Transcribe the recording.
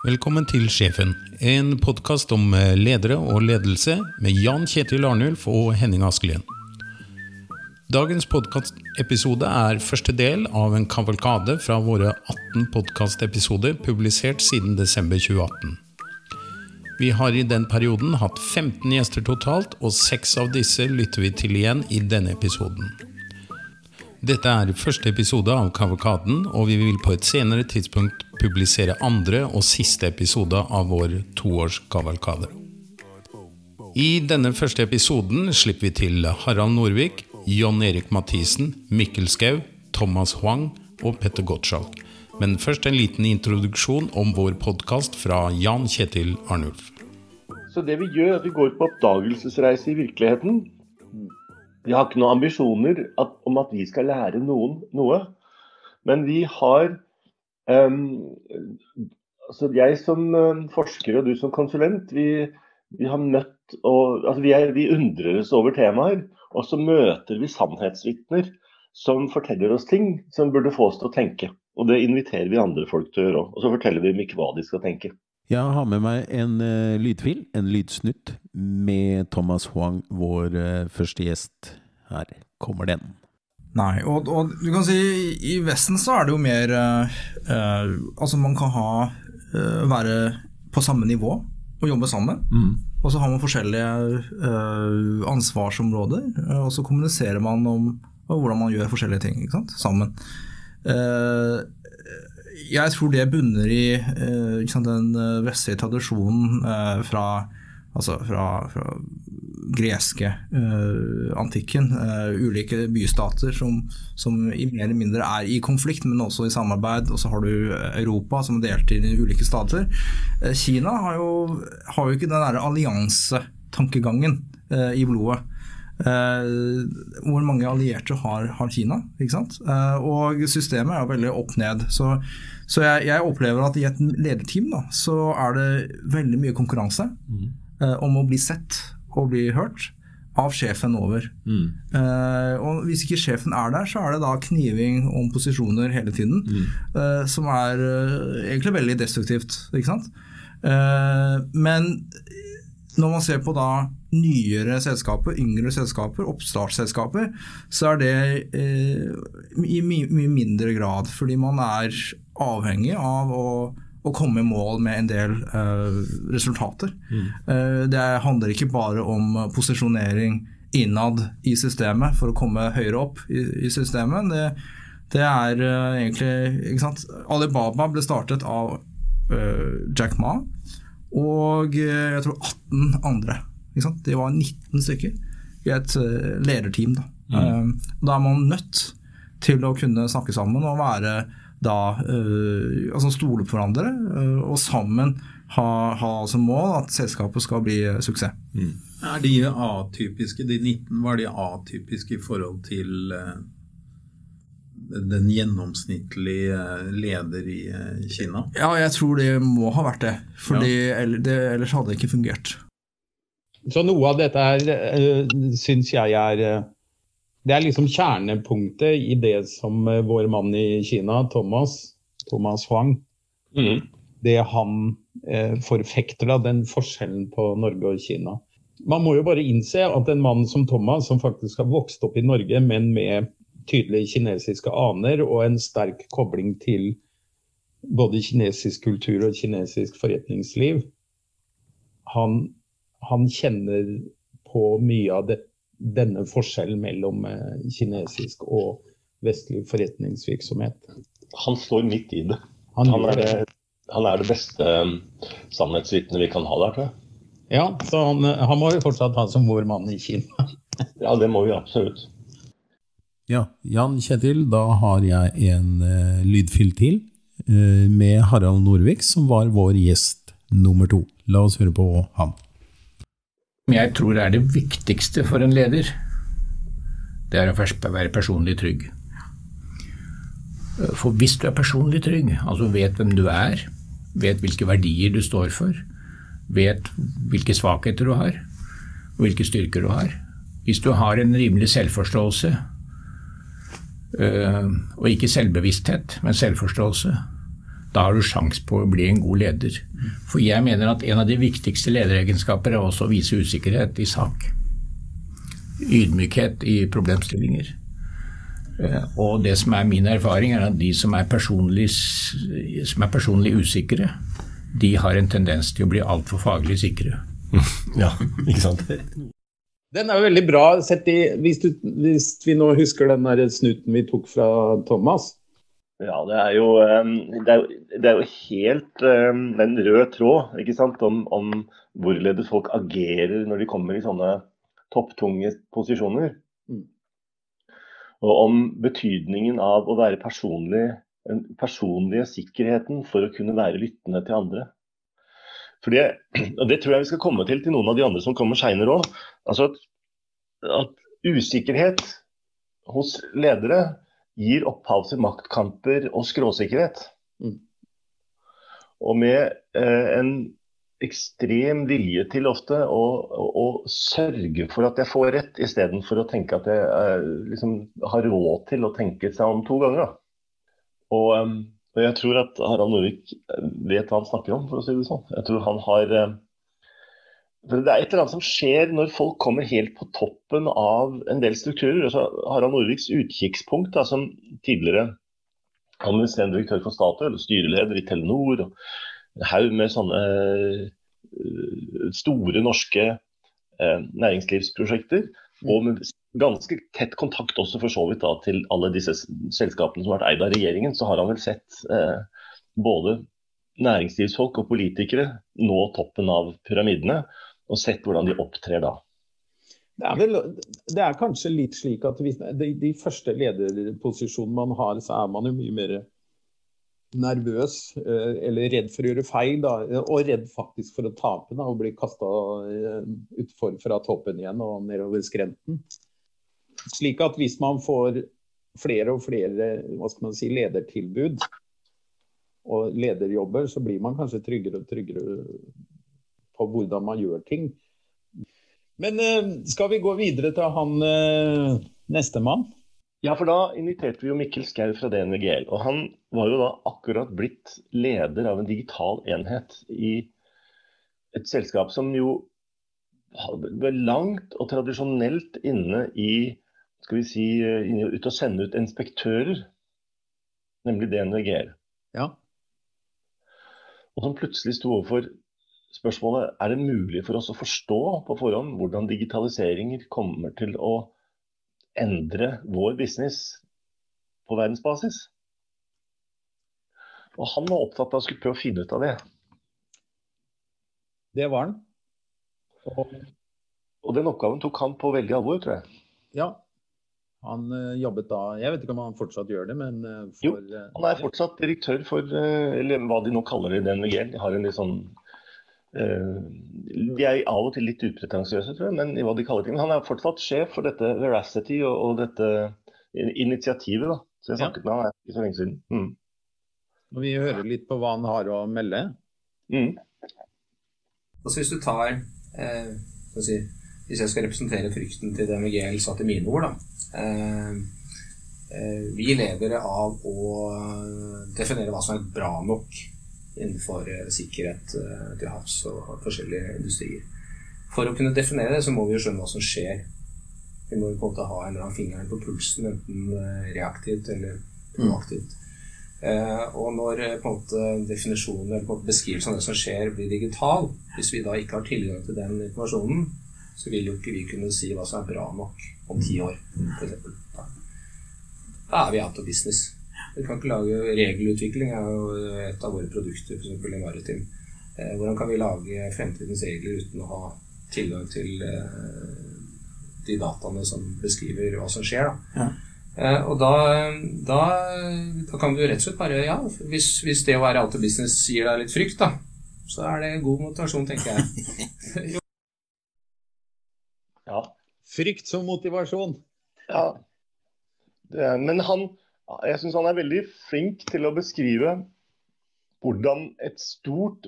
Velkommen til Sjefen, en podkast om eh, ledere og ledelse med Jan Kjetil Arnulf og Henning Askelien. Dagens podkastepisode er første del av en kavalkade fra våre 18 podkastepisoder publisert siden desember 2018. Vi har i den perioden hatt 15 gjester totalt, og seks av disse lytter vi til igjen i denne episoden. Dette er første episode av Kavalkaden, og vi vil på et senere tidspunkt publisere andre og siste episode av vår toårskavalkade. I denne første episoden slipper vi til Harald Norvik, John Erik Mathisen, Mikkel Skau, Thomas Huang og Petter Gottschalk. Men først en liten introduksjon om vår podkast fra Jan Kjetil Arnulf. Så det vi gjør, er at vi går på oppdagelsesreise i virkeligheten. Vi har ikke noen ambisjoner at, om at vi skal lære noen noe. Men vi har um, altså Jeg som um, forsker og du som konsulent, vi, vi har møtt og, altså vi, er, vi undrer oss over temaer. Og så møter vi sannhetsvitner som forteller oss ting som burde få oss til å tenke. Og det inviterer vi andre folk til å gjøre òg. Og så forteller vi dem ikke hva de skal tenke. Jeg har med meg en uh, lydfil, en lydsnutt, med Thomas Huang, vår uh, første gjest. Her kommer den. Nei, og, og, du kan si i Vesten så er det jo mer uh, Altså man kan ha være på samme nivå og jobbe sammen. Mm. Og så har man forskjellige ansvarsområder, og så kommuniserer man om hvordan man gjør forskjellige ting sammen. Uh, jeg tror det bunner i uh, sant, den uh, vestlige tradisjonen uh, fra, altså fra, fra greske antikken. ulike bystater som, som, i mer eller mindre er i konflikt, men også i samarbeid. Og så har du Europa som er delt inn i ulike stater. Kina har jo, har jo ikke den derre alliansetankegangen i blodet. Uh, hvor mange allierte har, har Kina. Uh, og systemet er jo veldig opp ned. Så, så jeg, jeg, opplever at i et lederteam da, så er det veldig mye konkurranse mm. uh, om å bli sett og bli hørt av sjefen over. Mm. og hvis ikke sjefen er der, så er det da kniving om posisjoner hele tiden. Mm. som er egentlig veldig destruktivt. Ikke sant? men når man ser på da nyere selskaper, yngre selskaper, oppstartsselskaper, så er det eh, i mye, mye mindre grad. Fordi man er avhengig av å, å komme i mål med en del eh, resultater. Mm. Eh, det handler ikke bare om posisjonering innad i systemet for å komme høyere opp i, i systemet. Det, det er uh, egentlig Alibaba ble startet av uh, Jack Ma og uh, jeg tror 18 andre. Det var 19 stykker i et uh, lederteam. Da. Mm. Da er man nødt til å kunne snakke sammen og være da altså stole på hverandre og sammen ha, ha, som mål at selskapet skal bli suksess. Mm. Er de atypiske, de 19, var de atypiske i forhold til den gjennomsnittlige leder i Kina? Ja, jeg tror det må ha vært det. For ja. ellers hadde det ikke fungert. Så noe av dette her uh, syns jeg er Det er liksom kjernepunktet i det som vår mann i Kina, Thomas, Thomas Huang, mm. det han forfekter, da, den forskjellen på Norge og Kina. Man må jo bare innse at en mann som Thomas, som faktisk har vokst opp i Norge, men med tydelige kinesiske aner og en sterk kobling til både kinesisk kultur og kinesisk forretningsliv, han han kjenner på mye av det, denne forskjellen mellom eh, kinesisk og vestlig forretningsvirksomhet. Han står midt i det. Han, han, er, det, han er, det, beste um, sannhetsvitnet vi kan ha der, tror jeg. Ja, så han, han må jo fortsatt ha som vår mann i Kina. ja, det må vi absolutt. Ja, Jan Kjetil, da har jeg en uh, lydfil til uh, med Harald Norvik, som var vår gjest nummer to. La oss høre på ham jeg tror det er det viktigste for en leder, det er å være personlig trygg. For hvis du er personlig trygg, altså vet hvem du er, vet hvilke verdier du står for, vet hvilke svakheter du har, og hvilke styrker du har Hvis du har en rimelig selvforståelse, og ikke selvbevissthet, men selvforståelse, Da har du sjans på å bli en god leder. For jeg mener at en av de viktigste lederegenskaper er også å vise usikkerhet i sak. Ydmykhet i problemstillinger. Eh, og det som er min erfaring, er at de som er personlig, som er personlig usikre, de har en tendens til å bli altfor faglig sikre. Ja, ikke sant? Den er jo veldig bra, sett i, hvis, du, hvis vi nå husker den der snuten vi tok fra Thomas. Ja, det er jo, um, det er, jo- det er jo helt den røde tråd ikke sant, om, om hvorledes folk agerer når de kommer i sånne topptunge posisjoner. Mm. Og om betydningen av å være personlig, den personlige sikkerheten for å kunne være lyttende til andre. For det, og det tror jeg vi skal komme til til noen av de andre som kommer seinere òg. Altså at, at usikkerhet hos ledere gir opphav til maktkamper og skråsikkerhet. Mm. Og med eh, en ekstrem vilje til ofte å, å, å sørge for at jeg får rett, istedenfor å tenke at jeg eh, liksom har råd til å tenke seg om to ganger. Da. Og, em, og jeg tror at Harald Norvik vet hva han snakker om, for å si det sånn. Jeg tror han har eh, for Det er et eller annet som skjer når folk kommer helt på toppen av en del strukturer. Altså, Harald Norviks utkikkspunkt, da, som tidligere administrerende direktør for Statoil, styreleder i Telenor, og en haug med sånne eh, store norske eh, næringslivsprosjekter, og med ganske tett kontakt også for så vidt da, til alle disse selskapene som har vært eid av regjeringen, så har han vel sett eh, både næringslivsfolk og politikere nå toppen av pyramidene, og sett hvordan de opptrer da. Det er, vel, det er kanskje litt slik at hvis, de, de første lederposisjonene man har, så er man jo mye mer nervøs eh, eller redd for å gjøre feil. Da, og redd faktisk for å tape da, og bli kasta utfor fra toppen igjen og nedover skrenten. Slik at hvis man får flere og flere hva skal man si, ledertilbud og lederjobber, så blir man kanskje tryggere og tryggere på hvordan man gjør ting. Men eh, skal vi gå videre til han eh, nestemann? Ja, for da inviterte vi jo Mikkel Skau fra DNVGL. Og han var jo da akkurat blitt leder av en digital enhet i et selskap som jo var langt og tradisjonelt inne i skal vi si, ut og sende ut inspektører, nemlig DNVGL. Ja. Og som plutselig sto overfor spørsmålet er det mulig for oss å forstå på forhånd hvordan digitaliseringer kommer til å endre vår business på verdensbasis. Og han var opptatt av å skulle prøve å finne ut av det. Det var han. Og, Og den oppgaven tok han på veldig alvor, tror jeg. ja. Han eh, jobbet da Jeg vet ikke om han fortsatt gjør det, men for, Jo, eh, Han er fortsatt direktør for, eh, eller hva de nå kaller det i DNVG. De har en litt sånn eh, De er av og til litt upretensiøse, tror jeg, men i hva de kaller ting. Men han er fortsatt sjef for dette Veracity og, og dette initiativet. da. Så jeg Ja. snakket med han her ikke så lenge siden. Mm. Når vi hører litt på hva han har å melde. Mm. Altså Hvis du tar eh, skal si, Hvis jeg skal representere frykten til DMGL satt i mine ord, da. Eh, eh, vi lever av å definere hva som er bra nok innenfor eh, sikkerhet eh, til havs og forskjellige industrier. For å kunne definere det, så må vi jo skjønne hva som skjer. Vi må jo på en måte ha en eller annen fingeren på pulsen, enten eh, reaktivt eller proaktivt. Eh, og når eh, på en måte definisjonen eller på beskrivelsen av det som skjer, blir digital, hvis vi da ikke har tilgang til den informasjonen, så vil jo ikke vi kunne si hva som er bra nok om ti år, f.eks. Da. er vi out of business. Vi kan ikke lage regelutvikling, er jo et av våre produkter, f.eks. i Maritim. Eh, hvordan kan vi lage fremtidens regler uten å ha tilgang til eh, de dataene som beskriver hva som skjer? da? Ja. og da, da, da kan du rett og slett bare Ja, hvis, hvis det å være out of business gir deg litt frykt, da, så er det god motivasjon, tenker jeg. Ja. Frykt som motivasjon. ja. Er, men han, jeg syns han er veldig flink til å beskrive hvordan et stort